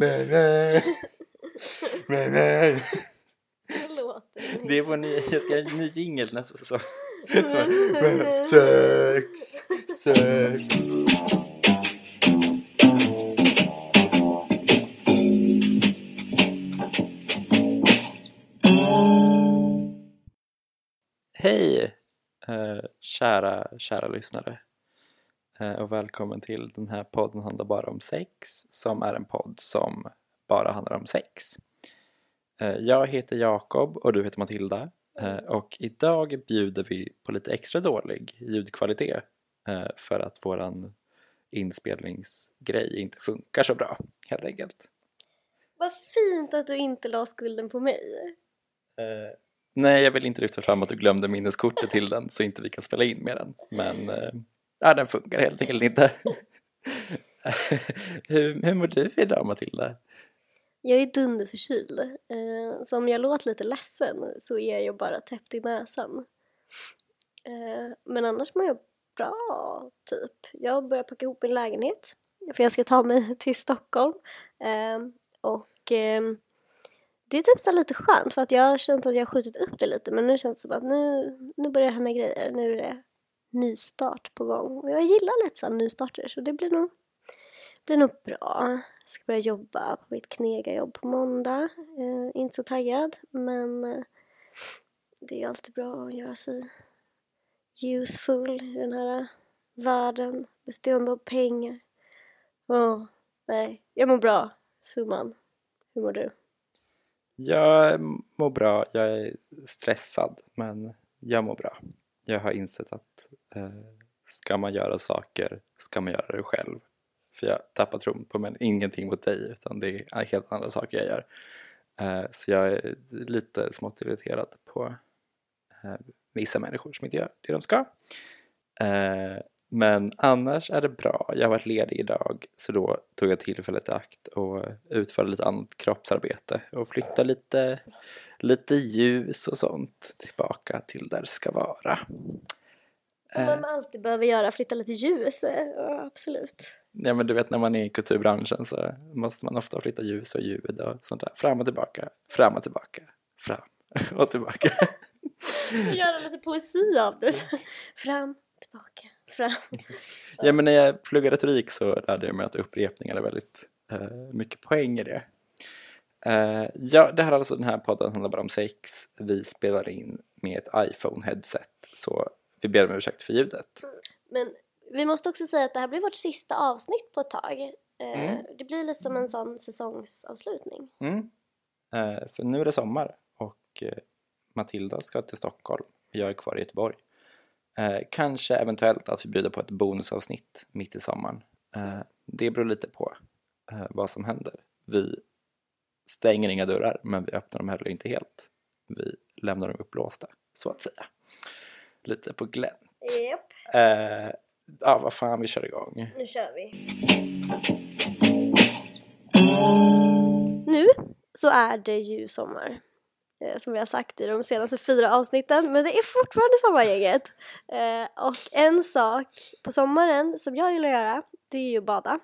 Nej, nej. Nej, nej. Så låter det. Det är vår nya, jag ska göra en ny jingel nästa säsong. Så, Sex, sex. Hej eh, kära, kära lyssnare och välkommen till den här podden handlar bara om sex som är en podd som bara handlar om sex. Eh, jag heter Jakob och du heter Matilda eh, och idag bjuder vi på lite extra dålig ljudkvalitet eh, för att våran inspelningsgrej inte funkar så bra helt enkelt. Vad fint att du inte la skulden på mig. Eh, nej, jag vill inte lyfta fram att du glömde minneskortet till den så inte vi kan spela in med den. Men eh, ja, den funkar helt enkelt inte. hur, hur mår du idag Matilda? Jag är dunderförkyld. Eh, så om jag låter lite ledsen så är jag bara täppt i näsan. Eh, men annars mår jag bra, typ. Jag börjar packa ihop min lägenhet. För jag ska ta mig till Stockholm. Eh, och eh, det är typ så lite skönt för att jag har känt att jag har skjutit upp det lite men nu känns det som att nu, nu börjar det hända grejer. Nu är det nystart på gång. Och jag gillar lite såhär nystarter så det blir nog, blir nog bra. Jag ska börja jobba på mitt knegarjobb på måndag. Eh, inte så taggad men eh, det är alltid bra att göra sig useful i den här världen bestående av pengar. Åh, nej, jag mår bra. Summan. Hur mår du? Jag mår bra, jag är stressad men jag mår bra. Jag har insett att eh, ska man göra saker ska man göra det själv. För jag tappar tron på men ingenting mot dig utan det är helt andra saker jag gör. Eh, så jag är lite smått irriterad på eh, vissa människor som inte gör det de ska. Eh, Eh, men annars är det bra. Jag har varit ledig idag så då tog jag tillfället i akt och utförde lite annat kroppsarbete och flytta lite, lite ljus och sånt tillbaka till där det ska vara. Som man alltid behöver göra, flytta lite ljus. Ja, absolut. Ja men du vet när man är i kulturbranschen så måste man ofta flytta ljus och ljud och sånt där. Fram och tillbaka, fram och tillbaka, fram och tillbaka. Göra lite poesi av det. Fram, tillbaka, fram. Ja men när jag pluggade retorik så lärde jag mig att upprepningar är väldigt eh, mycket poäng i det. Eh, ja, det här är alltså den här podden handlar bara om sex. Vi spelar in med ett iPhone-headset så vi ber om ursäkt för ljudet. Men vi måste också säga att det här blir vårt sista avsnitt på ett tag. Eh, Mm. Det blir lite som en sån säsongsavslutning. Mm. För nu är det sommar och Matilda ska till Stockholm och jag är kvar i Göteborg. Eh, kanske eventuellt att vi bjuder på ett bonusavsnitt mitt i sommaren. Eh, det beror lite på eh, vad som händer. Vi stänger inga dörrar men vi öppnar dem heller inte helt. Vi lämnar dem upplåsta så att säga. Lite på glänt. Japp, Eh, ja, vad fan, vi kör igång. nu kör vi. Nu så är det ju sommar. Eh, som vi har sagt i de senaste fyra avsnitten. Men det är fortfarande sommargänget. Eh, Och en sak på sommaren som jag gillar att göra. Det är ju att bada.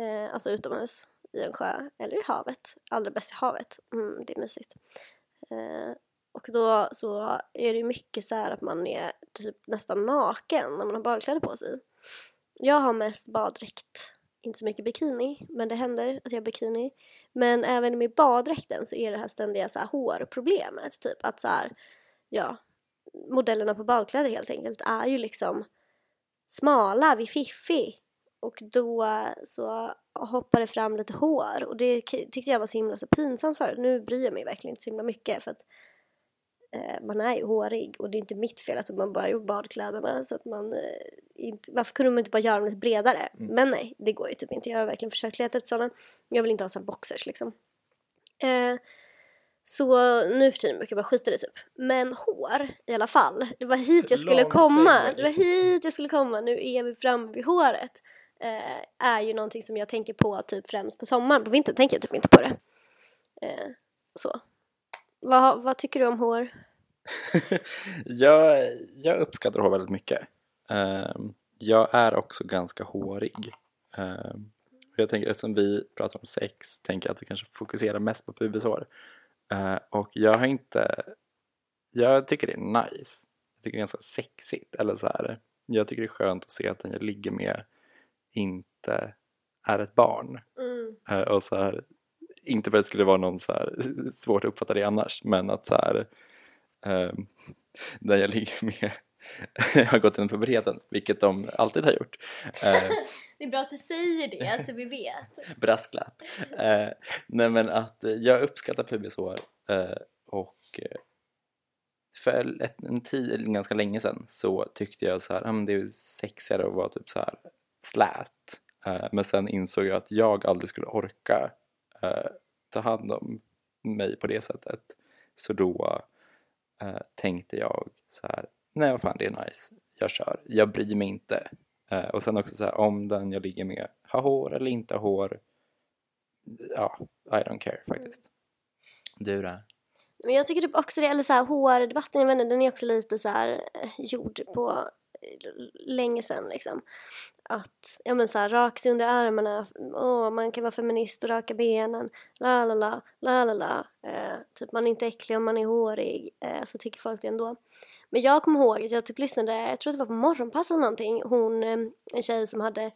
Eh, Alltså utomhus. I en sjö eller i havet. Allra bäst i havet. Mm, det är mysigt. Eh, Och då så är det ju mycket så här att man är typ nästan naken när man har badkläder på sig. Jag har mest baddräkt, inte så mycket bikini, men det händer att jag har bikini. Men även med baddräkten så är det här ständiga så här hårproblemet, typ att så här, ja, modellerna på badkläder helt enkelt är ju liksom smala vid fiffi. Och då så hoppar det fram lite hår och det tyckte jag var så himla så pinsamt förut. Nu bryr jag mig verkligen inte så himla mycket för att man är ju hårig och det är inte mitt fel att man bara gjort badkläderna så att man eh, inte, varför kunde man inte bara göra dem lite bredare? Men nej, det går ju typ inte. Jag har verkligen försökt leta efter sådana. Jag vill inte ha sådana boxers liksom. Eh, så nu för tiden brukar jag bara skita i det typ. Men hår i alla fall. Det var hit jag skulle komma. Det var hit jag skulle komma. Nu är vi framme vid håret. Eh, är ju någonting som jag tänker på typ främst på sommaren. På vintern tänker jag typ inte på det. Eh, så. Vad, vad tycker du om hår? jag, jag uppskattar hår väldigt mycket. Ehm, jag är också ganska hårig. Och jag tänker eftersom vi pratar om sex tänker jag att vi kanske fokuserar mest på pubishår. Eh, och jag har inte, jag tycker det är nice. Jag tycker det är ganska sexigt. Eller så här. Jag tycker det är skönt att se att den jag ligger med inte är ett barn. Mm. Eh, och så här, inte för att det skulle vara någon så här, svårt att uppfatta det annars, men att så här, eh, den jag ligger med har gått in puberteten, vilket de alltid har gjort. Eh, Det är bra att du säger det så vi vet. brasklapp. Eh, nej men att eh, jag uppskattar pubishår eh, och eh, för ett, en tid, ganska länge sedan så tyckte jag så här, ah, men det är sexigare att vara typ så här slät. Eh, men sen insåg jag att jag aldrig skulle orka eh, ta hand om mig på det sättet. Så då eh, tänkte jag så här, nej vad fan det är nice, jag kör, jag bryr mig inte. Eh, och sen också så här, om den jag ligger med har hår eller inte har hår, ja, I don't care faktiskt. Du då? Men jag tycker typ också det, eller så här hårdebatten, jag vet inte, den är också lite så här eh, gjord på eh, länge sedan liksom. Att, ja men så här, rak sig under armarna, åh man kan vara feminist och raka benen, la la la, la la la. Eh, typ man är inte äcklig om man är hårig, eh, så tycker folk det ändå. Men jag kommer ihåg att jag typ lyssnade, jag tror det var på morgonpass eller någonting, hon, eh, en tjej som hade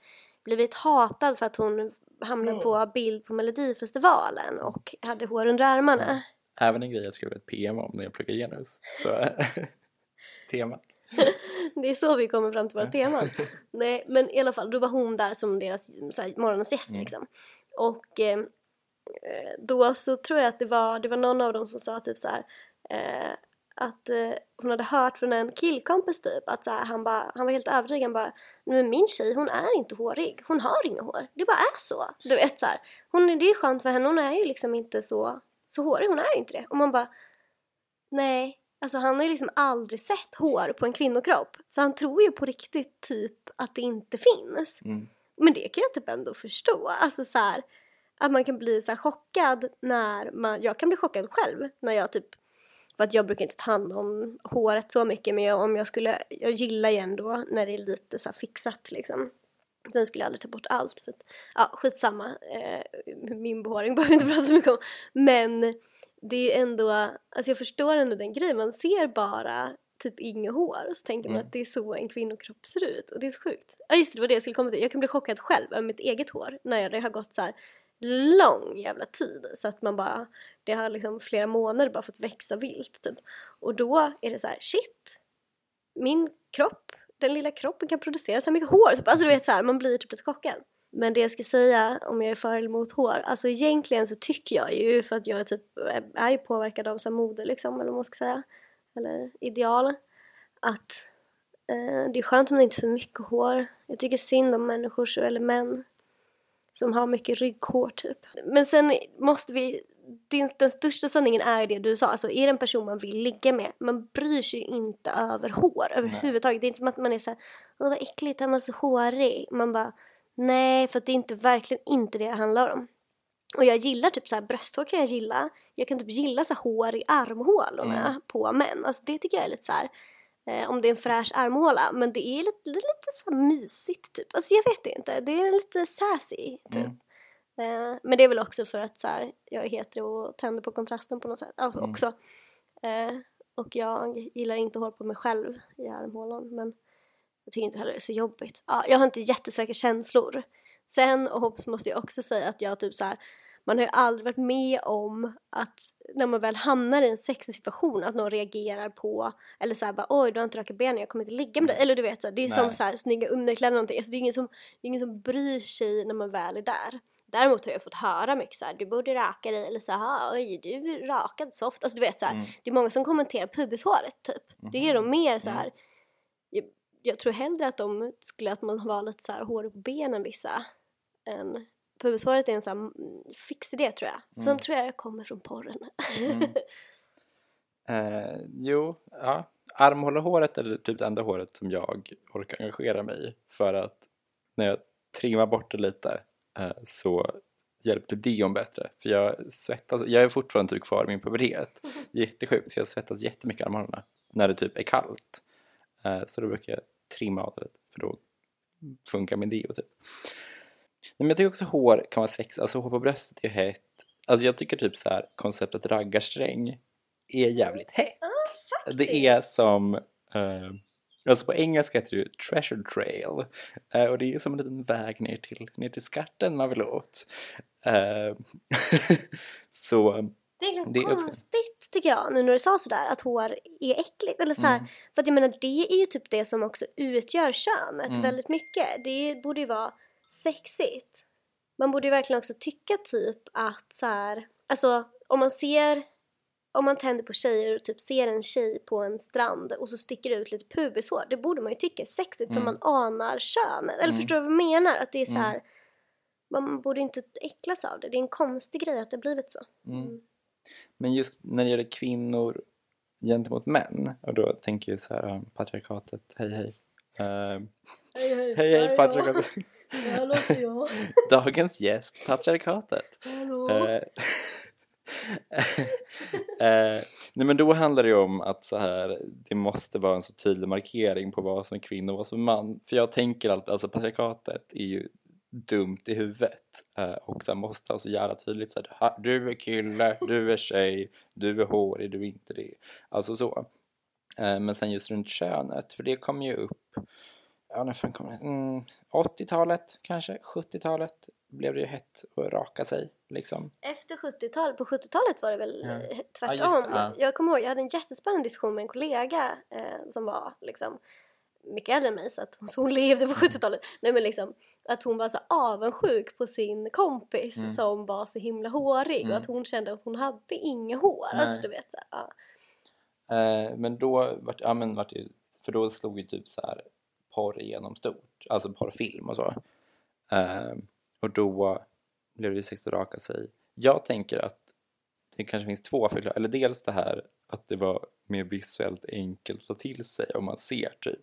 blivit hatad för att hon hamnade på bild på melodifestivalen och hade hår under armarna. Även en grej jag skrev ett PM om när jag pluggade genus. Så temat. Det är så vi kommer fram till våra teman. Nej, men i alla fall, då var hon där som deras här, morgonens gäst Mm. liksom. Och eh, eh, då så tror jag att det var, det var någon av dem som sa typ så här eh, att eh, hon hade hört från en killkompis typ att så här, han, bara, han var helt övertygad han bara men min tjej hon är inte hårig, hon har inga hår, det bara är så. Du vet så här, hon, det är ju skönt för henne, hon är ju liksom inte så, så hårig, hon är ju inte det. Och man bara nej, alltså han har ju liksom aldrig sett hår på en kvinnokropp. Så han tror ju på riktigt typ att det inte finns. Mm. Men det kan jag typ ändå förstå. Alltså så här, att man kan bli så här chockad när man, jag kan bli chockad själv när jag typ, för att jag brukar inte ta hand om håret så mycket men jag, om jag skulle, jag gillar ju ändå när det är lite så fixat liksom. Sen skulle jag aldrig ta bort allt för att, ja skitsamma, eh, min behåring behöver vi inte prata så mycket om. Men det är ändå, alltså jag förstår ändå den grejen, man ser bara typ inga hår så tänker man Mm. att det är så en kvinnokropp ser ut och det är så sjukt. Ja just det, det var det jag skulle komma till, jag kan bli chockad själv över mitt eget hår när det har gått så här lång jävla tid så att man bara, det har liksom flera månader bara fått växa vilt typ. Och då är det så här, shit, min kropp, den lilla kroppen kan producera så här mycket hår. Alltså du vet så här, man blir typ lite chockad. Men det jag ska säga om jag är för eller emot hår, alltså egentligen så tycker jag ju för att jag typ är- är ju påverkad av så mode liksom, eller vad man ska säga, eller ideal, att eh, det är skönt om det inte är för mycket hår. Jag tycker synd om människor, eller män, som har mycket rygghår typ. Men sen måste vi, din, den största sanningen är det du sa, alltså är det en person man vill ligga med, man bryr sig ju inte över hår överhuvudtaget. Det är inte som att man är såhär, åh vad äckligt, han var så hårig. Man bara, nej för det är inte, verkligen inte det det handlar om. Och jag gillar typ såhär brösthår kan jag gilla. Jag kan typ gilla så här hår i armhålorna Mm. på män. Alltså det tycker jag är lite så här. Eh, om det är en fräsch armhåla. Men det är lite, är lite så här mysigt typ. Alltså jag vet inte. Det är lite sassy typ. Mm. Eh, men det är väl också för att så här, jag är hetero och tänder på kontrasten på något sätt. Alltså, Mm. också. Eh, och jag gillar inte hår på mig själv i armhålan. Men jag tycker inte heller det är så jobbigt. Ja, jag har inte jättestarka känslor. Sen och hoppas måste jag också säga att jag typ så här, man har ju aldrig varit med om att när man väl hamnar i en sexig situation att någon reagerar på eller såhär bara oj du har inte rakat benen jag kommer inte ligga med dig eller du vet så här, det är som Nej. så här, snygga underkläder eller någonting alltså, det är ingen som, det är ingen som bryr sig när man väl är där. Däremot har jag fått höra mycket såhär du borde raka dig eller såhär oj du är rakad soft alltså du vet såhär Mm. det är många som kommenterar pubishåret typ. Det är de mer så här. Mm. Jag, jag tror hellre att de skulle att man var lite så här hårig på benen vissa. Än pubishåret är en sån mm, fix idé tror jag. Som Mm. tror jag kommer från porren. Mm. Eh, jo, ja. Armhålehåret är typ det enda håret som jag orkar engagera mig i. För att när jag trimmar bort det lite eh, så hjälper deon bättre. För jag svettas, jag är fortfarande typ kvar i min pubertet. Jättesjukt, så jag svettas jättemycket i armhålorna när det typ är kallt. Eh, så då brukar jag trimma av det för då funkar min deo typ. men jag tycker också hår kan vara sex, alltså hår på bröstet är hett. Alltså jag tycker typ så här konceptet raggarsträng är jävligt hett. det är som, eh, alltså på engelska heter det ju treasure trail. Eh, och det är som en liten väg ner till, ner till skatten man vill åt. Eh, så Det är egentligen Det är konstigt tycker jag nu när du sa sådär att hår är äckligt. Eller så här, Mm. För att jag menar det är ju typ det som också utgör könet Mm. väldigt mycket. Det borde ju vara sexigt. Man borde ju verkligen också tycka typ att så här, alltså om man ser om man tänder på tjejer och typ ser en tjej på en strand och så sticker det ut lite pubishår, det borde man ju tycka är sexigt för Mm. man anar könet. Eller Mm. förstår du vad jag menar? Att det är så Mm. här, man borde inte äcklas av det. Det är en konstig grej att det har blivit så. Men just när det gäller kvinnor gentemot män, och då tänker jag så här, ja, patriarkatet, hej hej. Eh, Hej hej, hej hej patriarkatet. Jag. Dagens gäst, patriarkatet. Hallå. Eh, eh, nej men då handlar det ju om att så här, det måste vara en så tydlig markering på vad som är kvinna och vad som är man. För jag tänker alltid, alltså patriarkatet är ju dumt i huvudet eh, och det måste vara så jävla tydligt så här, "Ha, du är kille, du är tjej, du är hårig, du är inte det. Alltså så. Eh, men sen just runt könet, för det kom ju upp ja, när fan kom det? Mm, 80-talet kanske, 70-talet blev det ju hett att raka sig liksom. Efter 70-talet, på 70-talet var det väl Ja. eh, Ja, tvärtom. just ja. Jag kommer ihåg, jag hade en jättespännande diskussion med en kollega eh, som var liksom mycket äldre än mig så att hon, så hon levde på 70-talet. Nej men liksom att hon var så avundsjuk på sin kompis Mm. som var så himla hårig Mm. och att hon kände att hon hade inga hår. Nej. Alltså du vet så ja. Eh, men då vart, ja, men vart det, för då slog ju typ så här porr igenom stort, alltså porrfilm och så. Eh, och då blev det ju sex att raka sig. Jag tänker att det kanske finns två förklaringar, eller dels det här att det var mer visuellt enkelt att ta till sig om man ser typ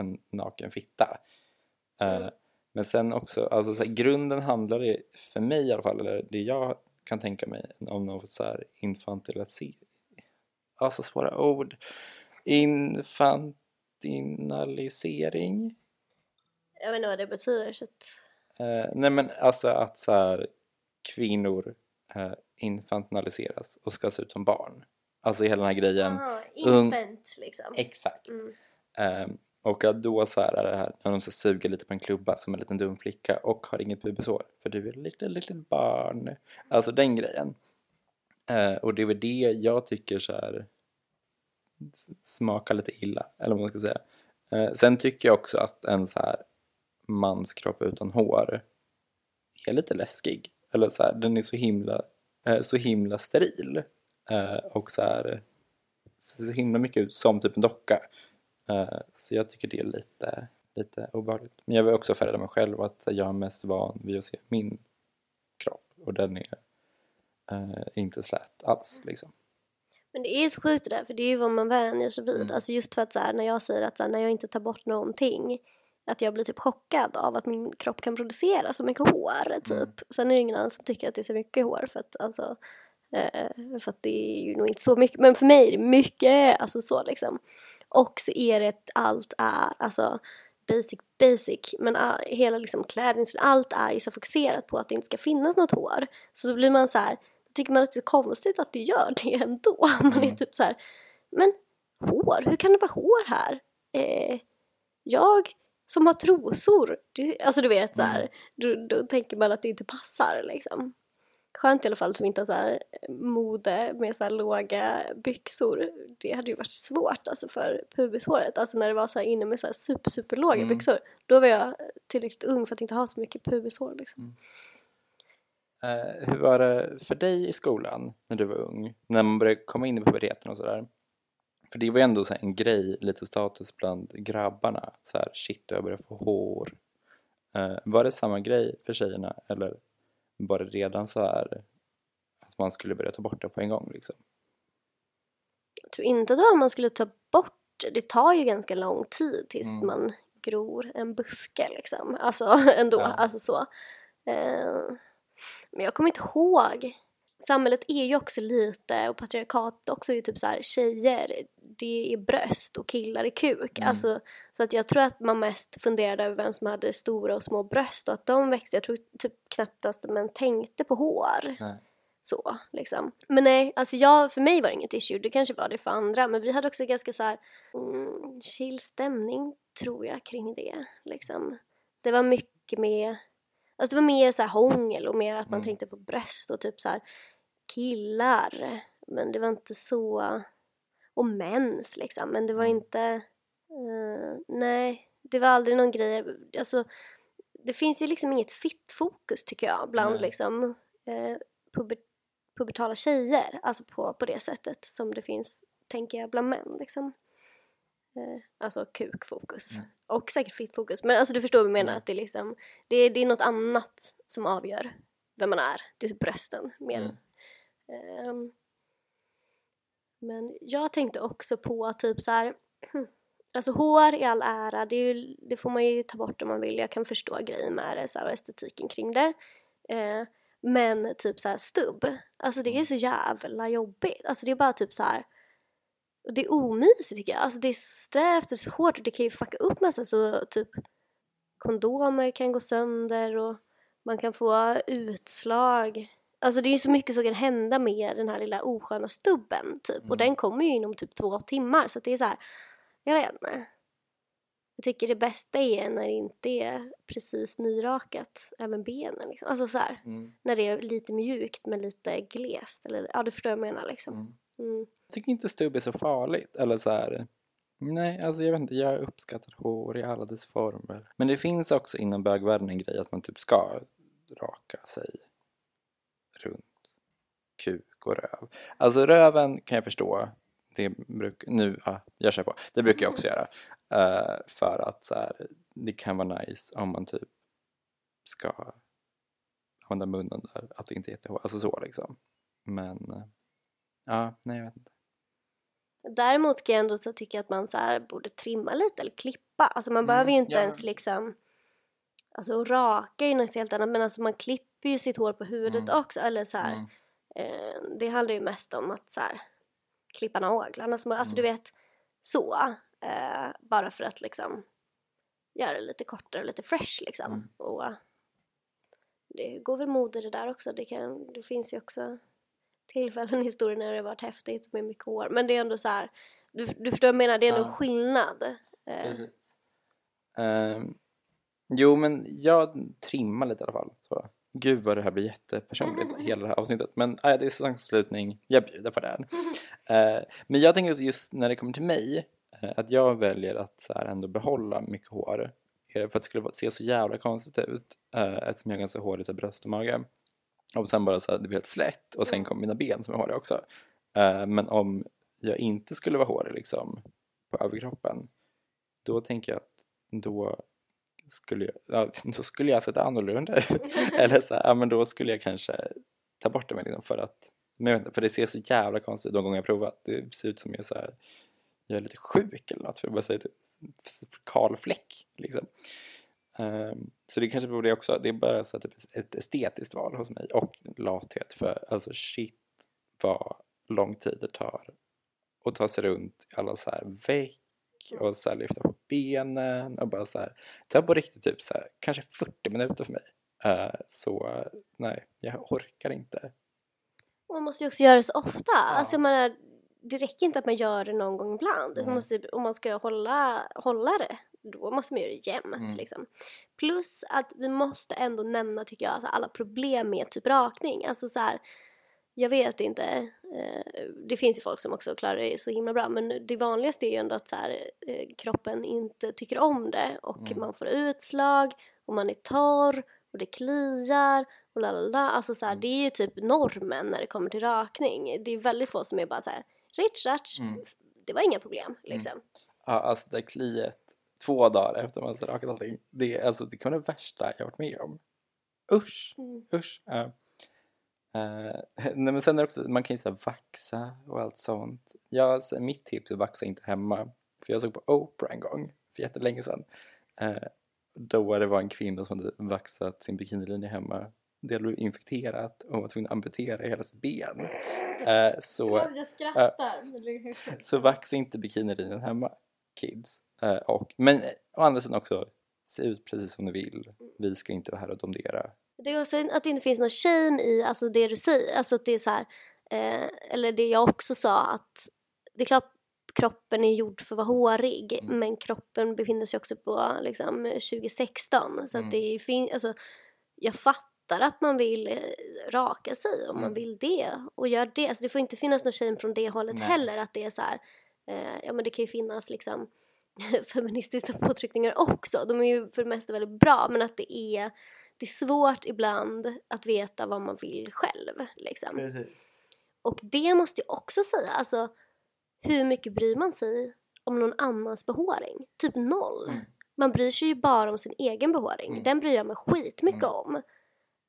en naken fitta. Eh, Mm. Men sen också, alltså så här, grunden handlar det, för mig i alla fall, eller det jag kan tänka mig, om något så här infantilisering, alltså svåra ord, infantinalisering. Jag vet inte vad det betyder så att, Eh, nej men alltså att så här, kvinnor eh, infantinaliseras och ska se ut som barn. Alltså hela den här grejen. aha, ung- infant liksom. Exakt. Mm. Ehm, och att då så här är det här när de ska suga lite på en klubba som en liten dum flicka och har inget pubishår för du är ett litet, litet barn. Alltså den grejen. Eh, och det är väl det jag tycker så här smakar lite illa, eller vad man ska säga. Eh, sen tycker jag också att en så här manskropp utan hår är lite läskig. Eller så här, den är så himla, eh, så himla steril. Eh, och så här ser så himla mycket ut som typ en docka. Eh, Så jag tycker det är lite, lite obehagligt. Men jag vill också färga mig själv att jag är mest van vid att se min kropp och den är eh, inte slät alls liksom. Men det är så sjukt det där, för det är ju vad man vänjer sig vid. Mm. Alltså just för att så här, när jag säger att så här, när jag inte tar bort någonting, att jag blir typ chockad av att min kropp kan producera så mycket hår, typ. Mm. Sen är det ingen annan som tycker att det är så mycket hår, för att alltså, eh, för att det är ju nog inte så mycket, men för mig är det mycket, alltså så liksom. Och så är det att allt är, alltså basic basic, men uh, hela liksom klädningsen, allt är ju så fokuserat på att det inte ska finnas något hår. Så då blir man så här, då tycker man att det är konstigt att det gör det ändå. Man är Mm. typ så här, men hår, hur kan det vara hår här? Eh, jag som har trosor, alltså du vet så här, Mm. då, då tänker man att det inte passar liksom. Skönt i alla fall att vi inte har så här eh, mode med så här låga byxor. Det hade ju varit svårt alltså för pubishåret. Alltså när det var så här inne med så här super, super låga Mm. byxor. Då var jag tillräckligt ung för att inte ha så mycket pubishår liksom. Eh, hur var det för dig i skolan när du var ung? När man började komma in i puberteten och sådär? För det var ju ändå så en grej, lite status bland grabbarna. Så här, shit, jag börjar få hår. Eh, var det samma grej för tjejerna eller var det redan så här att man skulle börja ta bort det på en gång liksom? Jag tror inte det var man skulle ta bort det. Tar ju ganska lång tid tills Mm. man gror en buske liksom. Alltså ändå, Ja. alltså så. Eh, men jag kommer inte ihåg. Samhället är ju också lite, och patriarkat också är ju typ så här tjejer, det är bröst och killar är kuk. Mm. Alltså, så att jag tror att man mest funderade över vem som hade stora och små bröst och att de växte. Jag tror typ knappt att man tänkte på hår. Nej. Så liksom. Men nej, alltså jag, för mig var det inget issue. Det kanske var det för andra. Men vi hade också ganska så här mm, chill stämning tror jag kring det. Liksom. Det var mycket med, alltså det var mer så här hångel och mer att man Mm. tänkte på bröst och typ så här killar. Men det var inte så, och mens liksom. Men det var Mm. inte, eh, nej, det var aldrig någon grej. Alltså, det finns ju liksom inget fittfokus tycker jag bland Nej. liksom eh, puber, pubertala tjejer. Alltså på, på det sättet som det finns, tänker jag, bland män liksom. Eh, alltså kukfokus. Mm. Och säkert fittfokus. Men alltså du förstår vad jag menar. Mm. Att det, är liksom, det, är- det är något annat som avgör vem man är. Det är typ brösten mer. Mm. Ehm, men jag tänkte också på typ så här. Alltså hår i all ära, det, är ju, det får man ju ta bort om man vill. Jag kan förstå grejen med det så här, och estetiken kring det. Eh, men typ så här stubb, alltså det är så jävla jobbigt. Alltså det är bara typ så här. Det är omysigt tycker jag. Alltså det är så strävt och så hårt och det kan ju fucka upp massa så typ kondomer kan gå sönder och man kan få utslag. Alltså det är ju så mycket som kan hända med den här lilla osköna stubben typ. Och Mm. den kommer ju inom typ två timmar så att det är så här. Jag vet inte. Jag tycker det bästa är när det inte är precis nyrakat, även benen liksom. Alltså så här, Mm. när det är lite mjukt men lite glest. Eller, ja, du förstår vad jag menar liksom. Mm. Mm. Jag tycker inte stubb är så farligt. Eller så här. Nej, alltså jag vet inte. Jag uppskattar hår i alla dess former. Men det finns också inom bögvärlden en grej att man typ ska raka sig runt kuk och röv. Alltså röven kan jag förstå. Det bruk, nu, ja, jag kör på. Det brukar jag också göra. Eh, för att så här, det kan vara nice om man typ ska använda munnen där. Att det inte är jättehårt. Alltså så liksom. Men eh, ja, nej jag vet inte. Däremot kan jag ändå så tycka att man så här borde trimma lite eller klippa. Alltså man Mm, behöver ju inte ja. ens liksom Alltså raka är ju något helt annat men alltså man klipper ju sitt hår på huvudet Mm. också eller så här. Mm. Eh, det handlar ju mest om att så här, klippa naglarna, som, alltså du Mm. vet så. Eh, bara för att liksom göra det lite kortare och lite fresh liksom. Mm. Och det går väl mode det där också. Det, kan, det finns ju också tillfällen i historien när det har varit häftigt med mycket hår. Men det är ändå så här, du, du förstår vad jag menar, det är ändå Ja. skillnad. Eh, Precis. Ehm, jo, men jag trimmar lite i alla fall. Gud vad det här blir jättepersonligt, hela det här avsnittet. Men äh, det är säsongsavslutning, jag bjuder på den. Eh, men jag tänker just när det kommer till mig, eh, att jag väljer att så här, ändå behålla mycket hår. eh, För att det skulle se så jävla konstigt ut, eh, eftersom jag har ganska hårigt här bröst och mage. Och sen bara så här, det blir helt slätt och sen kommer mina ben som är håriga också. Men om jag inte skulle vara hårig liksom på överkroppen, då tänker jag att då skulle jag, ja, då skulle jag sett annorlunda ut. Eller så här, ja men då skulle jag kanske ta bort det med liksom för att, men jag vet inte, för det ser så jävla konstigt ut de gånger jag provat. Det ser ut som jag, så här, jag är lite sjuk eller något för jag bara säger typ kal fläck liksom. Ehm, så det kanske beror det också. Det är bara så typ ett estetiskt val hos mig och lathet för alltså shit vad lång tid det tar att ta sig runt i alla så här veck och så lyfta på benen och bara så här. Det tar på riktigt typ så här, kanske 40 minuter för mig. Eh, så nej, jag orkar inte. Man måste ju också göra det så ofta. Alltså jag menar, det räcker inte att man gör det någon gång ibland. Man Nej. måste, om man ska hålla, hålla det, då måste man göra det jämt. Mm. Liksom. Plus att vi måste ändå nämna, tycker jag, alltså alla problem med typ rakning. Alltså så här, jag vet inte, det finns ju folk som också klarar det så himla bra men det vanligaste är ju ändå att så här, eh, kroppen inte tycker om det och Mm. man får utslag och man är torr och det kliar och lalala. Alltså så här, Mm. det är ju typ normen när det kommer till rakning. Det är väldigt få som är bara så här, ritch ratch, Mm. det var inga problem liksom. Ja, alltså det kliet två dagar efter man har rakat allting. Det, alltså, det kan vara det värsta jag varit med om. Usch, Mm. usch. Ja. Eh, nej, men sen är också, man kan ju så här vaxa och allt sånt. Jag, så, mitt tips är vaxa inte hemma. För jag såg på Oprah en gång, för jättelänge sedan. Eh, då det var en kvinna som hade vaxat sin bikinilinje hemma. det blev infekterat och var tvungen att amputera hela sitt ben. Eh, så, Jag skrattar. så vaxa inte bikinilinjen hemma, kids. Och, men å andra sidan också, se ut precis som du vill. Vi ska inte vara här och domdera. Det är också att det inte finns någon shame i alltså det du säger. Alltså att det är så här, eh, eller det jag också sa att det är klart kroppen är gjord för att vara hårig Mm. men kroppen befinner sig också på liksom 2016 så Mm. att det är fin- alltså, jag fattar att man vill eh, raka sig om man Mm. vill det och gör det. Alltså det får inte finnas någon shame från det hållet Nej. heller att det är så här, eh, ja men det kan ju finnas liksom feministiska påtryckningar också. De är ju för det mesta väldigt bra men att det är det är svårt ibland att veta vad man vill själv. Liksom. Precis. Och det måste jag också säga, alltså hur mycket bryr man sig om någon annans behåring? Typ noll. Mm. Man bryr sig ju bara om sin egen behåring. Mm. Den bryr jag mig skitmycket Mm. om.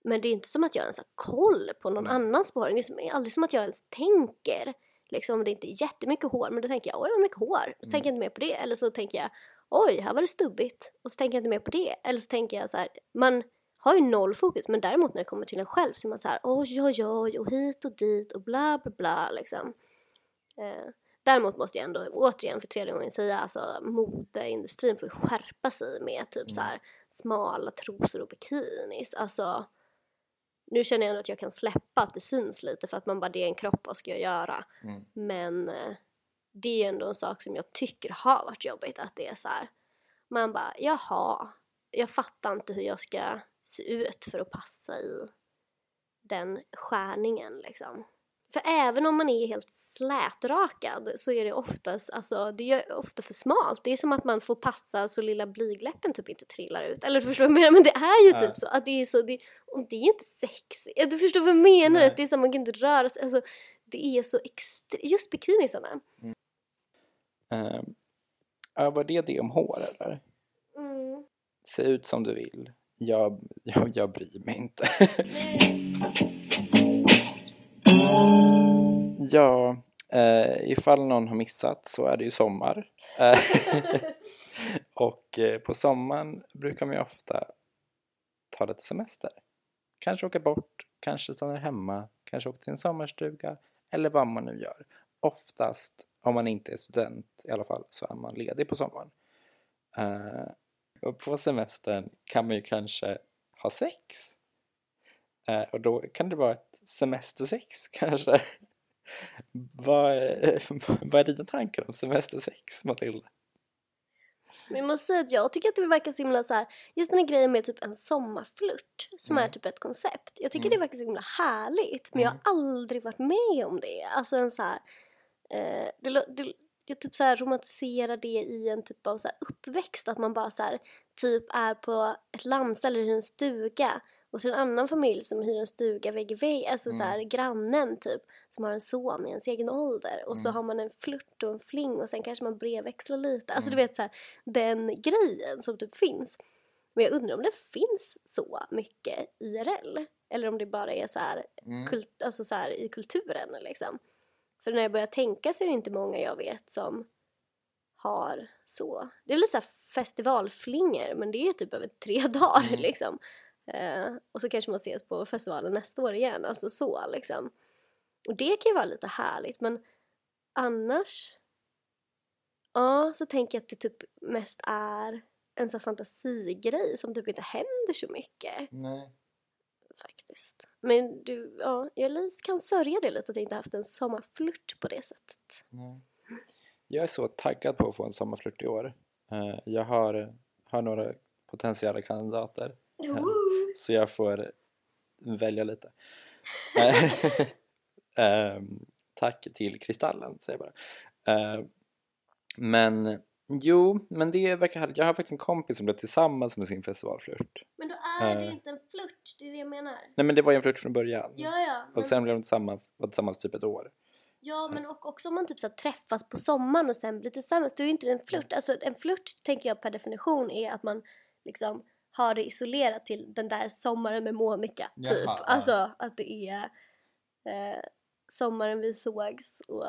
Men det är inte som att jag ens har koll på någon Nej. annans behåring. Det är som- aldrig som att jag ens tänker, liksom om det inte är jättemycket hår, men då tänker jag oj vad mycket hår, så Mm. tänker jag inte mer på det. Eller så tänker jag oj, här var det stubbigt, och så tänker jag inte mer på det. Eller så tänker jag så här, man har ju noll fokus, men däremot när det kommer till en själv så är man så här oj, oj, oj, och hit och dit och bla, bla, bla liksom. Eh, däremot måste jag ändå återigen för tredje gången säga, alltså modeindustrin får ju skärpa sig med typ så här smala trosor och bikinis. Alltså, nu känner jag ändå att jag kan släppa att det syns lite för att man bara, det är en kropp, vad ska jag göra? Mm. Men eh, det är ju ändå en sak som jag tycker har varit jobbigt, att det är så här, man bara, jaha, jag fattar inte hur jag ska se ut för att passa i den skärningen liksom. För även om man är helt slätrakad så är det oftast, alltså det är ofta för smalt. Det är som att man får passa så lilla blygläppen typ inte trillar ut. Eller du förstår vad jag menar? Men det är ju Ja. typ så att det är så, det, och det är ju inte sexigt. Du förstår vad jag menar? Nej. Att det är så att man kan inte röra sig. Alltså, det är så extremt, just bikinisarna. Eh, ja, var det det om hår eller? Mm. Se ut som du vill. Jag, jag, jag bryr mig inte. ja, eh, ifall någon har missat så är det ju sommar. Eh, och eh, på sommaren brukar man ju ofta ta lite semester. Kanske åka bort, kanske stanna hemma, kanske åka till en sommarstuga eller vad man nu gör. Oftast, om man inte är student i alla fall, så är man ledig på sommaren. Eh, och på semestern kan man ju kanske ha sex. Eh, och då kan det vara ett semestersex kanske. vad, vad är dina tankar om semestersex, Matilda? Men jag måste säga att jag tycker att det verkar så himla så här, just den här grejen med typ en sommarflört som Mm. är typ ett koncept. Jag tycker Mm. det verkar så himla härligt men jag har aldrig varit med om det. Alltså en så här, eh, det, jag typ så här romantiserar det i en typ av så uppväxt att man bara så här, typ är på ett landställe eller hyr en stuga och så en annan familj som hyr en stuga vägg i vägg, alltså så här, grannen typ som har en son i ens egen ålder och så Mm. har man en flört och en fling och sen kanske man brevväxlar lite. Alltså Mm. du vet så här, den grejen som typ finns. Men jag undrar om det finns så mycket IRL eller om det bara är så här, Mm. kult, alltså så i kulturen liksom. För när jag börjar tänka så är det inte många jag vet som har så. Det är lite så här festivalflingor men det är ju typ över tre dagar Mm. liksom. Eh, och så kanske man ses på festivalen nästa år igen, alltså så liksom. Och det kan ju vara lite härligt men annars ja, så tänker jag att det typ mest är en sån fantasigrej som typ inte händer så mycket Nej. Faktiskt. Men du, ja, jag kan sörja det lite att jag inte haft en sommarflört på det sättet. Nej. Jag är så taggad på att få en sommarflört i år. Eh, jag har, har några potentiella kandidater. Eh, Så jag får välja lite. Eh, ehm, tack till Kristallen, säger jag bara. Men jo, men det verkar härligt. Jag har faktiskt en kompis som blev tillsammans med sin festivalflört. Men då är det Eh. ju inte en flört, det är det jag menar. Nej men det var ju en flört från början. Ja, ja. Och Men, sen blev de tillsammans, var tillsammans typ ett år. ja, men och också om man typ så träffas på sommaren och sen blir tillsammans, då är ju inte det en flört. Alltså en flört tänker jag per definition är att man liksom har det isolerat till den där sommaren med Monica, Jaha, typ. ja. Alltså att det är eh, sommaren vi sågs och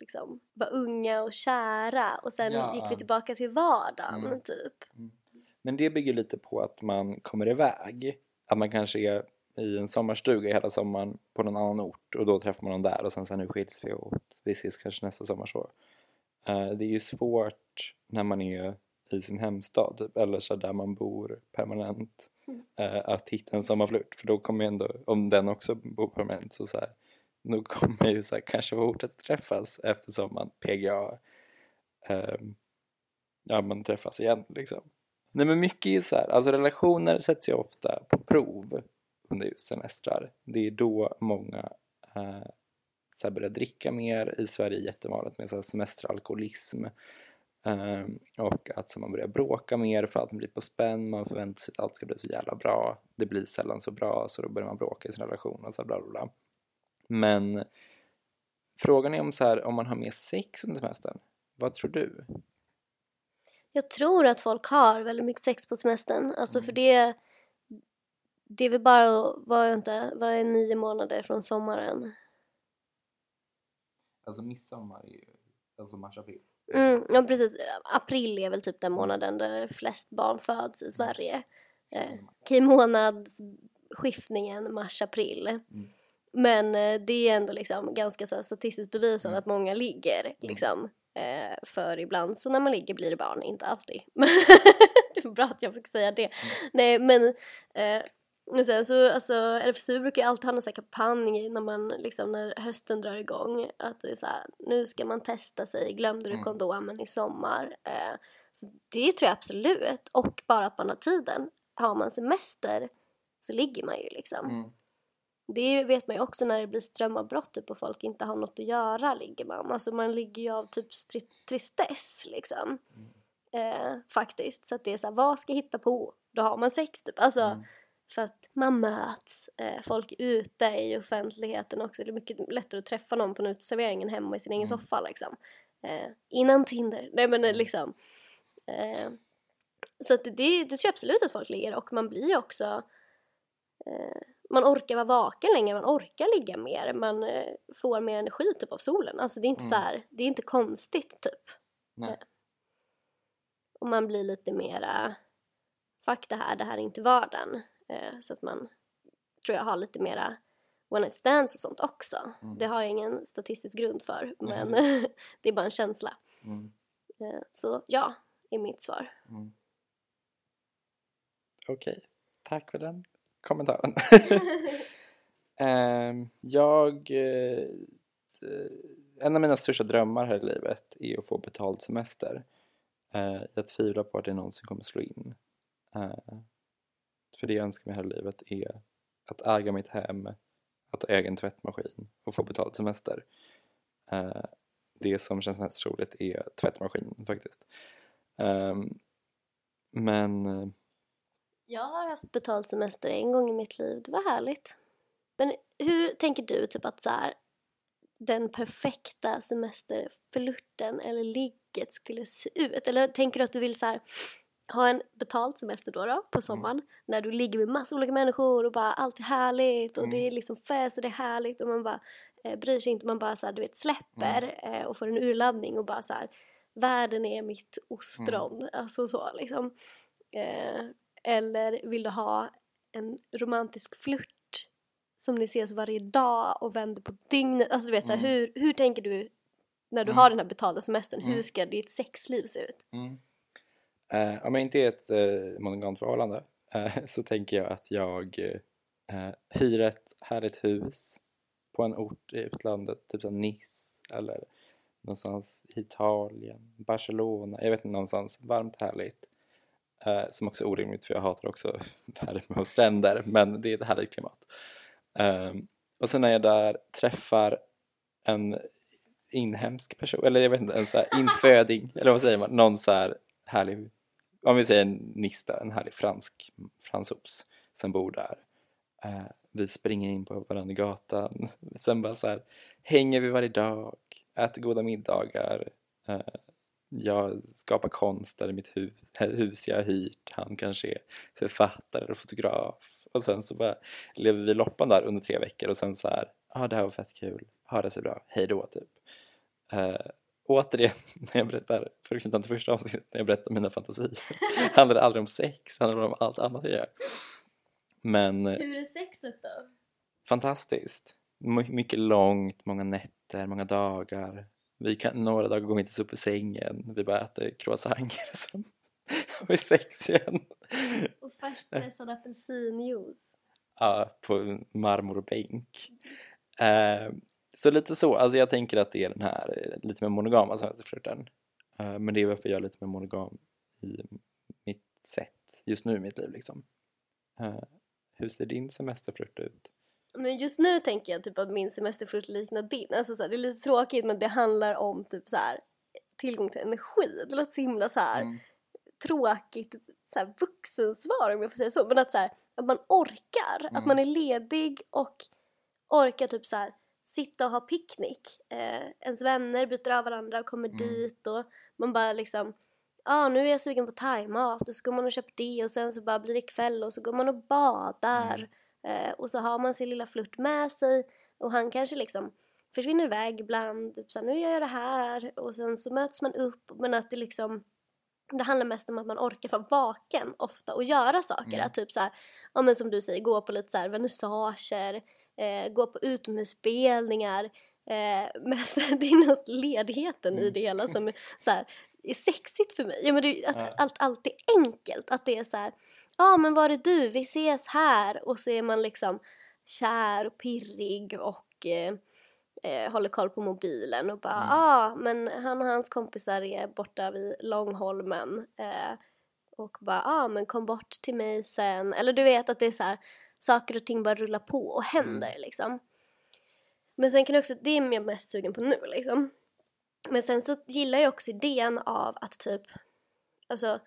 liksom var unga och kära och sen Ja, gick vi tillbaka till vardagen, Mm. typ. Men det bygger lite på att man kommer iväg. Att man kanske är i en sommarstuga hela sommaren på någon annan ort och då träffar man någon där och sen så nu skiljs vi åt. Vi ses kanske nästa sommar så. Eh, det är ju svårt när man är i sin hemstad typ, eller så där man bor permanent Mm. eh, att hitta en sommarflört för då kommer ju ändå, om den också bor permanent så, så här, Nog kommer ju så här, kanske fortsätta träffas eftersom man PGA. eh, ja, man träffas igen liksom. Nej men mycket är ju så här, alltså relationer sätts ju ofta på prov under just semestrar. Det är då många eh, så här börjar dricka mer. I Sverige är det jättevanligt med så här semesteralkoholism. Eh, och att så man börjar bråka mer för att man blir på spänn, man förväntar sig att allt ska bli så jävla bra. Det blir sällan så bra så då börjar man bråka i sin relation och så här bla bla bla. Men frågan är om, så här, om man har mer sex under semestern. Vad tror du? Jag tror att folk har väldigt mycket sex på semestern. Alltså för det, det är väl bara, vad är, inte, vad är nio månader från sommaren? Alltså midsommar är ju alltså mars-april. Mm, ja precis, april är väl typ den månaden där flest barn föds i Sverige. Eh, Okej, månadsskiftningen mars-april. Men eh, det är ändå liksom ganska så statistiskt bevisat att många ligger liksom. Eh, för ibland så när man ligger blir det barn, inte alltid. Det är bra att jag fick säga det. Nej men eh, sen så, alltså RFSU brukar ju alltid ha en sån här kampanj när man liksom, när hösten drar igång att det är så här, nu ska man testa sig, glömde du kondomen i sommar? Eh, så det tror jag absolut, och bara att man har tiden. Har man semester så ligger man ju liksom. Mm. Det vet man ju också när det blir strömavbrott typ, och folk inte har något att göra ligger man. Alltså man ligger ju av typ tristess liksom. Eh, faktiskt. Så att det är så här, vad ska jag hitta på? Då har man sex typ. Alltså för att man möts. Eh, folk är ute i offentligheten också. Det är mycket lättare att träffa någon på en uteservering än hemma i sin egen soffa liksom. Eh, innan Tinder. Nej men eh, liksom. Eh, så att det, det, det tror jag absolut att folk ligger och man blir ju också eh, man orkar vara vaken längre, man orkar ligga mer, man eh, får mer energi typ av solen. Alltså det är inte så här, det är inte konstigt typ. Nej. Och man blir lite mera, fuck det här, det här är inte vardagen. Eh, så att man, tror jag, har lite mera one night stands och sånt också. Det har jag ingen statistisk grund för, men det är bara en känsla. Mm. Eh, så ja, är mitt svar. Okej, tack för den kommentaren. Ehm, jag... eh, en av mina största drömmar här i livet är att få betald semester. Eh, jag tvivlar på att det någonsin kommer slå in. Eh, för det jag önskar mig här i livet är att äga mitt hem, att ha egen tvättmaskin och få betald semester. Det som känns mest roligt är tvättmaskinen faktiskt. Ehm, men Jag har haft betald semester en gång i mitt liv, det var härligt. Men hur tänker du typ att så här, den perfekta semesterflirten eller ligget skulle se ut? Eller tänker du att du vill så här, ha en betald semester då, då på sommaren? När du ligger med massa olika människor och bara allt är härligt och det är liksom fest och det är härligt och man bara eh, bryr sig inte, man bara så här, du vet släpper eh, och får en urladdning och bara så här världen är mitt ostron, alltså så liksom. Eh, eller vill du ha en romantisk flört som ni ses varje dag och vänder på dygnet? Alltså du vet så här, hur, hur tänker du när du har den här betalda semestern? Hur ska ditt sexliv se ut? Eh, om jag inte är ett eh, monogamt förhållande eh, så tänker jag att jag eh, hyr ett härligt hus på en ort i utlandet, typ som Nice eller någonstans i Italien, Barcelona, jag vet inte, någonstans varmt härligt. Eh, som också är orimligt för jag hatar också värme och stränder men det är ett härligt klimat. Eh, och sen när jag där träffar en inhemsk person, eller jag vet inte, en så här inföding, eller vad säger man, någon så här härlig, om vi säger en nista, en härlig fransk fransos som bor där. Eh, vi springer in på varandra gatan, sen bara så här hänger vi varje dag, äter goda middagar, eh, jag skapar konst där i mitt hus, hus jag har hyrt, han kanske är författare eller fotograf och sen så bara lever vi loppan där under tre veckor och sen så här, ja ah, det här var fett kul, ha det så bra, hej då typ. Uh, återigen, när jag berättar, för att knyta an till första avsnittet, när jag berättar mina fantasier, handlar det aldrig om sex, handlar det om allt annat jag gör. Men Hur är sexet då? fantastiskt. My- mycket långt, många nätter, många dagar. Vi kan, några dagar går vi inte ens upp ur sängen. Vi bara äter croissanter och sen har vi sex igen. Och färskpressad apelsinjuice. Ja, på marmorbänk. Eh, så lite så, alltså jag tänker att det är den här eh, lite mer monogama semesterflirten. Eh, men det är varför jag är lite mer monogam i mitt sätt just nu i mitt liv liksom. Eh, hur ser din semesterflirt ut? Men just nu tänker jag typ att min semesterflirt liknar din. Alltså så här, det är lite tråkigt men det handlar om typ så här tillgång till energi. Det låter så himla så här Mm. tråkigt så här, vuxensvar om jag får säga så. Men att, så att man orkar, att man är ledig och orkar typ så sitta och ha picknick. Eh, ens vänner byter av varandra och kommer dit och man bara liksom Ja, ah, nu är jag sugen på thaimat och så går man och köper det och sen så bara blir det kväll och så går man och badar. Eh, och så har man sin lilla flört med sig och han kanske liksom försvinner iväg ibland. Typ så här, nu gör jag det här och sen så möts man upp men att det liksom det handlar mest om att man orkar vara vaken ofta och göra saker. Att typ så här, ja men som du säger, gå på lite så här vernissager, eh, gå på utomhusspelningar. Eh, mest det är nog ledigheten i det hela som är, så här, är sexigt för mig. Ja men det att Ja. allt alltid enkelt. Att det är så här, ja men var är du? Vi ses här. Och så är man liksom kär och pirrig och eh, eh, håller koll på mobilen och bara ja ah, men han och hans kompisar är borta vid Långholmen eh, och bara ah, men kom bort till mig sen. Eller du vet att det är så här saker och ting bara rullar på och händer liksom. Men sen kan jag också, det är jag mest sugen på nu liksom. Men sen så gillar jag också idén av att typ alltså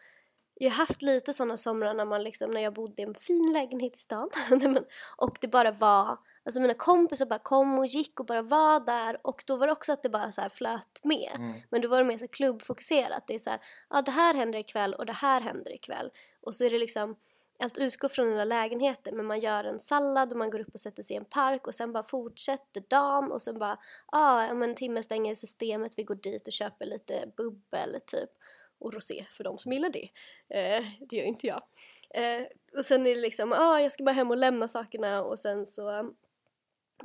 jag har haft lite sådana somrar när man liksom, när jag bodde i en fin lägenhet i stan och det bara var, alltså mina kompisar bara kom och gick och bara var där och då var det också att det bara så här flöt med. Men då var det mer så klubbfokuserat, det är så här, ja det här händer ikväll och det här händer ikväll. Och så är det liksom, allt utgår från den lägenheten men man gör en sallad och man går upp och sätter sig i en park och sen bara fortsätter dagen och sen bara, ah, men en timme stänger systemet, vi går dit och köper lite bubbel typ och rosé för de som gillar det. Eh, det gör inte jag. Eh, och sen är det liksom, ah, jag ska bara hem och lämna sakerna och sen så um,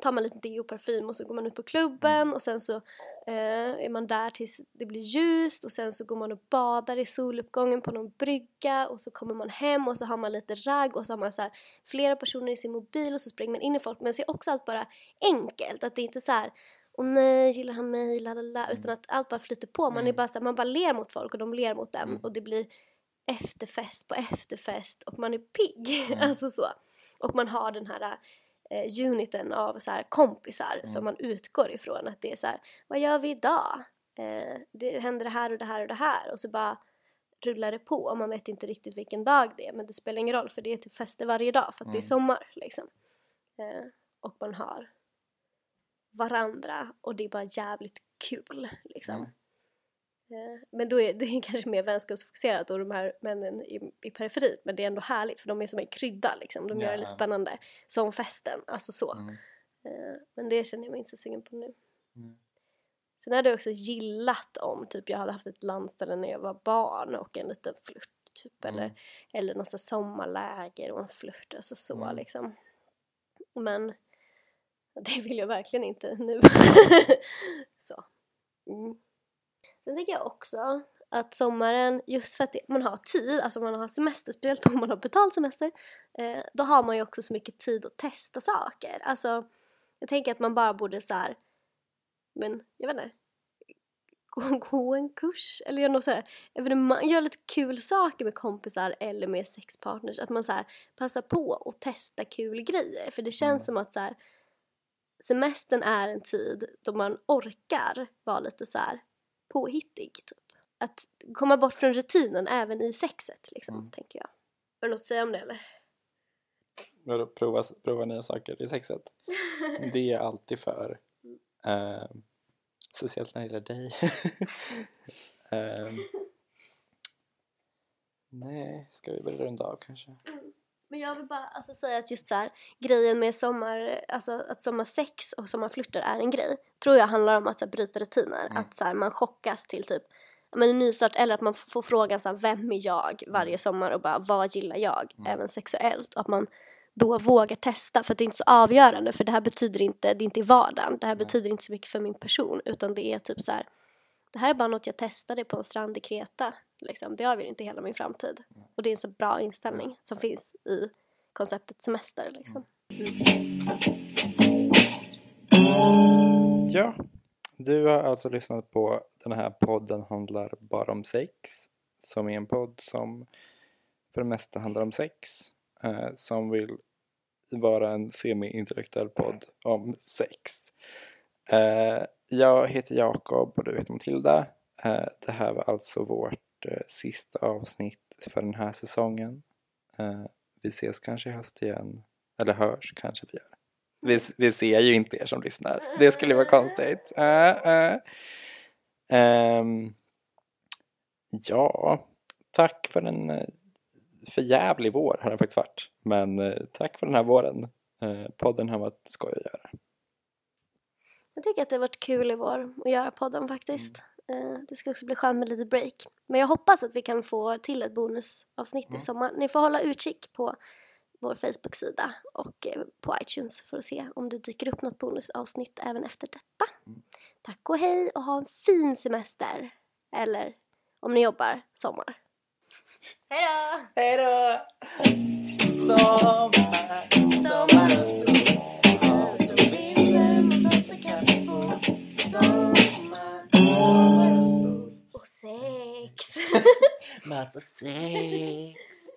tar man lite deo och parfym och så går man ut på klubben och sen så eh, är man där tills det blir ljust och sen så går man och badar i soluppgången på någon brygga och så kommer man hem och så har man lite ragg och så har man så här flera personer i sin mobil och så springer man in i folk men det är också allt bara enkelt att det är inte så här Åh nej, gillar han mig? Lalala, utan att allt bara flyter på. Man, är bara så här, man bara ler mot folk och de ler mot en och det blir efterfest på efterfest och man är pigg. alltså så. Och man har den här eh, uniten av så här kompisar som man utgår ifrån att det är så här, vad gör vi idag? Eh, det händer det här och det här och det här och så bara rullar det på och man vet inte riktigt vilken dag det är men det spelar ingen roll för det är typ fester varje dag för att det är sommar liksom. Eh, och man har varandra och det är bara jävligt kul liksom. Eh, Men då är det kanske mer vänskapsfokuserat och de här männen i, i periferin men det är ändå härligt för de är som en krydda liksom. De gör det lite spännande. Som festen, alltså så. Mm. Eh, Men det känner jag mig inte så sugen på nu. Mm. Sen hade jag också gillat om typ jag hade haft ett landställe när jag var barn och en liten flört typ Mm. eller, eller något sommarläger och en flört, alltså så Mm. liksom. Men det vill jag verkligen inte nu. så. Mm. Sen tänker jag också att sommaren, just för att det, man har tid, alltså man har semester, speciellt om man har betald semester, eh, då har man ju också så mycket tid att testa saker. Alltså, jag tänker att man bara borde så här, men jag vet inte, gå, gå en kurs eller göra något så här evenemang, göra lite kul saker med kompisar eller med sexpartners. Att man så här passar på och testa kul grejer. För det känns som att så här, semestern är en tid då man orkar vara lite så här påhittig typ. Att komma bort från rutinen även i sexet liksom, tänker jag. Har du något att säga om det eller? Vadå, prova, prova nya saker i sexet? Det är jag alltid för. Eh, speciellt när det gäller dig. Ehm, nej, ska vi börja runda av kanske? Men jag vill bara alltså, säga att just så här, grejen med sommar, alltså att sommarsex och sommarflörter är en grej. Tror jag handlar om att så här, bryta rutiner. Att så här, man chockas till typ men en nystart eller att man får frågan så här, vem är jag varje sommar och bara vad gillar jag, även sexuellt. Att man då vågar testa för att det är inte så avgörande för det här betyder inte, det är inte i vardagen, det här Nej. betyder inte så mycket för min person utan det är typ så här det här är bara något jag testade på en strand i Kreta. Liksom. Det avgör inte hela min framtid. Och det är en så bra inställning som finns i konceptet semester. Liksom. Ja, du har alltså lyssnat på den här podden handlar bara om sex. Som är en podd som för det mesta handlar om sex. Eh, som vill vara en semi-intellektuell podd om sex. Eh, jag heter Jakob och du heter Matilda. Eh, det här var alltså vårt eh, sista avsnitt för den här säsongen. Eh, vi ses kanske i höst igen. Eller hörs kanske vi gör. Vi, vi ser ju inte er som lyssnar. Det skulle vara konstigt. Uh, uh. Um, ja, tack för en förjävlig vår har den faktiskt varit. Men tack för den här våren. Podden har varit skoj att göra. Jag tycker att det har varit kul i vår att göra podden faktiskt. Eh, Det ska också bli skönt med lite break. Men jag hoppas att vi kan få till ett bonusavsnitt i sommar. Ni får hålla utkik på vår Facebook-sida och eh, på iTunes för att se om det dyker upp något bonusavsnitt även efter detta. Tack och hej och ha en fin semester! Eller om ni jobbar, sommar. Hej då! Hej då! Sommar, sommar och sol. Sex! Massa sex.